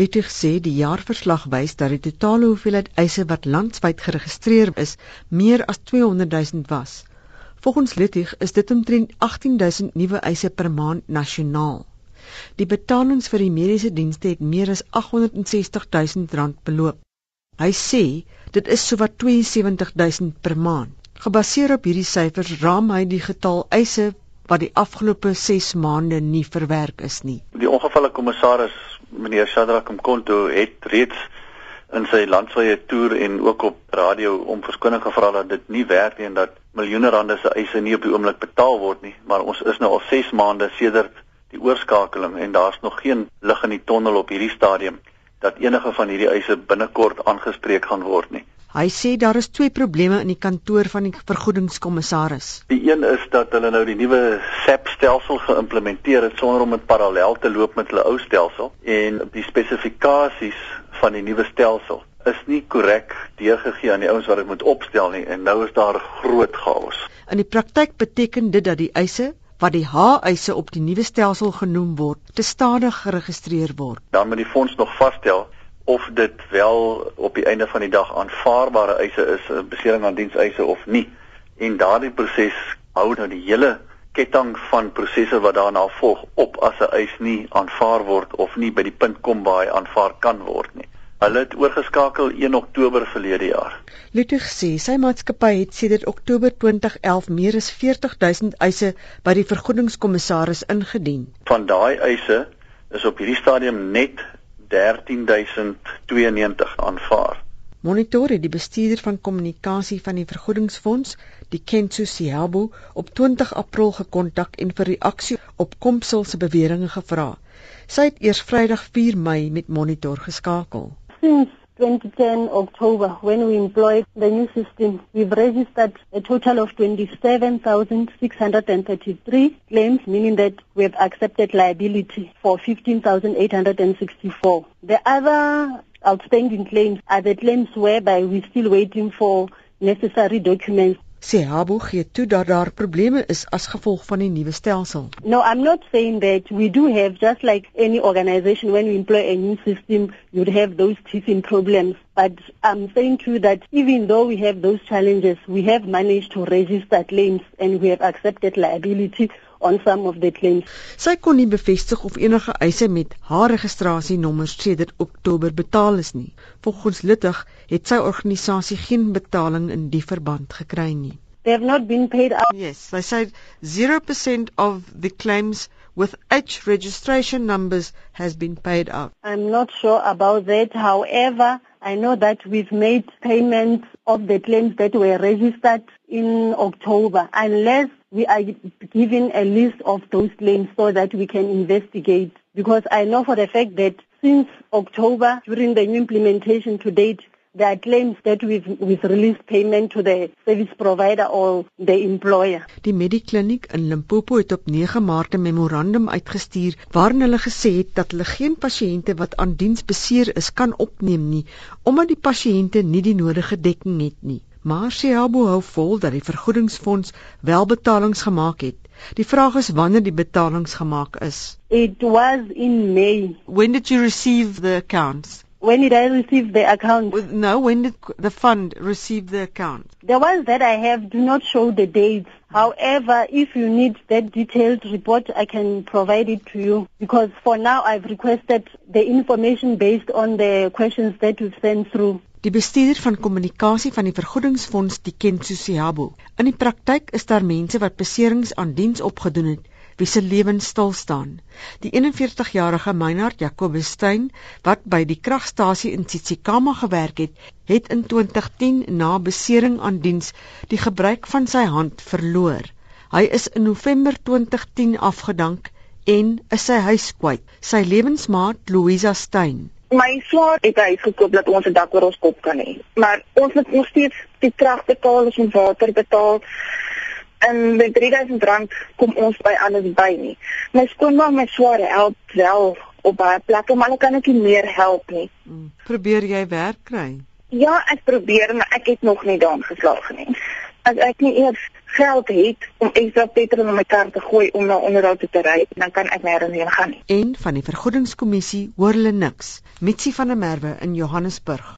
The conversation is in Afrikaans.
Littig sê die jaarverslag wys dat die totale hoeveelheid eise wat landwyd geregistreer is, meer as 200 000 was. Volgens Littig is dit omtrent 18 000 nuwe eise per maand nasionaal. Die betalings vir die mediese dienste het meer as 860 000 rand beloop. Hy sê dit is sowat 72 000 per maand. Gebaseer op hierdie syfers raam hy die getal eise wat die afgelope 6 maande nie verwerk is nie. Die ongevallekommissaris meneer Shadrack Mkonto het reeds in sy landwyse toer en ook op radio om verskoning gevra dat dit nie werk nie en dat miljoene rande se eise nie op die oomblik betaal word nie, maar ons is nou al 6 maande sedert die oorskakeling en daar's nog geen lig in die tonnel op hierdie stadium dat enige van hierdie eise binnekort aangespreek gaan word nie. Hy sê daar is twee probleme in die kantoor van die vergoedingskommissaris. Die een is dat hulle nou die nuwe SAP stelsel geïmplementeer het sonder om dit parallel te loop met hulle ou stelsel en die spesifikasies van die nuwe stelsel is nie korrek deurgegee aan die ouens wat dit moet opstel nie en nou is daar groot chaos. In die praktyk beteken dit dat die eise wat die H-eise op die nuwe stelsel genoem word, te stadig geregistreer word. Dan moet die fonds nog vasstel of dit wel op die einde van die dag aanvaarbare eise is, 'n besering aan dienseise of nie. En daardie proses hou nou die hele ketting van prosesse wat daarna volg op as 'n eis nie aanvaar word of nie by die punt kom waar hy aanvaar kan word nie. Hulle het oorgeskakel 1 Oktober verlede jaar. Lutig sê sy maatskappy het sedert Oktober 2011 meer as 40000 eise by die vergoedingskommissaris ingedien. Van daai eise is op hierdie stadium net 13092 aanvaar. Monitor het die bestuurder van kommunikasie van die vergoedingsfonds, die Kentsho Siabo, op 20 April gekontak en vir reaksie op Komsel se beweringe gevra. Sy het eers Vrydag 4 Mei met Monitor geskakel. Since 2010 October when we employed the new system, we've registered a total of 27,633 claims, meaning that we have accepted liability for 15,864. The other outstanding claims are the claims whereby we're still waiting for necessary documents sê Habo gee toe dat daar probleme is as gevolg van die nuwe stelsel. No, I'm not saying that we do have just like any organization when we employ a new system, you'd have those teething problems. But I'm saying too that even though we have those challenges, we have managed to register claims and we have accepted liability on some of the claims. Sy kon nie bevestig of enige eise met haar registrasienommers sedert Oktober betaal is nie. Volgens Littig het sy organisasie geen betaling in die verband gekry nie. They have not been paid out. Yes, they said 0% of the claims with H registration numbers has been paid out. I'm not sure about that. However, I know that we've made payments of the claims that were registered in October unless we are given a list of those claims so that we can investigate because I know for the fact that since October during the new implementation to date there are claims that we've, we've released payment to the service provider or the employer. Die Medikliniek in Limpopo het op 9 Maart 'n memorandum uitgestuur waarin hulle gesê het dat hulle geen pasiënte wat aan diens beseer is kan opneem nie omdat die pasiënte nie die nodige dekking het nie. Maar Siabo hou vol dat die vergoedingsfonds wel betalings gemaak het. Die vraag is wanneer die betalings gemaak is. It was in May. When did you receive the accounts? When did I receive the account? No, when did the fund receive the account? The ones that I have do not show the dates. However, if you need that detailed report, I can provide it to you because for now I've requested the information based on the questions that you've sent through. Die bestuurder van kommunikasie van die vergoedingsfonds, die Kentsho Siabo. In die praktyk is daar mense wat beserings aan diens opgedoen het wie se lewens stil staan. Die 41-jarige Meinhard Jacobus Steyn wat by die kragstasie in Tsitsikamma gewerk het, het in 2010 na besering aan diens die gebruik van sy hand verloor. Hy is in November 2010 afgedank en is sy huis kwyt. Sy lewensmaat Louisa Steyn My swaar het hy gekoop dat ons 'n dak oor ons kop kan hê. Maar ons moet nog steeds die krag betaal, ons water betaal en met 3000 rand kom ons by alles by nie. My skoonma my swaar help wel op baie plekke, maar ek kan net nie meer help nie. Hmm. Probeer jy werk kry? Ja, ek probeer, maar ek het nog nie daan geslaag nie. As ek nie eers geld het om ekstra petrol in my kar te gooi om na onderhoud te ry, dan kan ek nêrens heen gaan nie. En van die vergoedingskommissie hoor hulle niks. Mitsi van der Merwe in Johannesburg.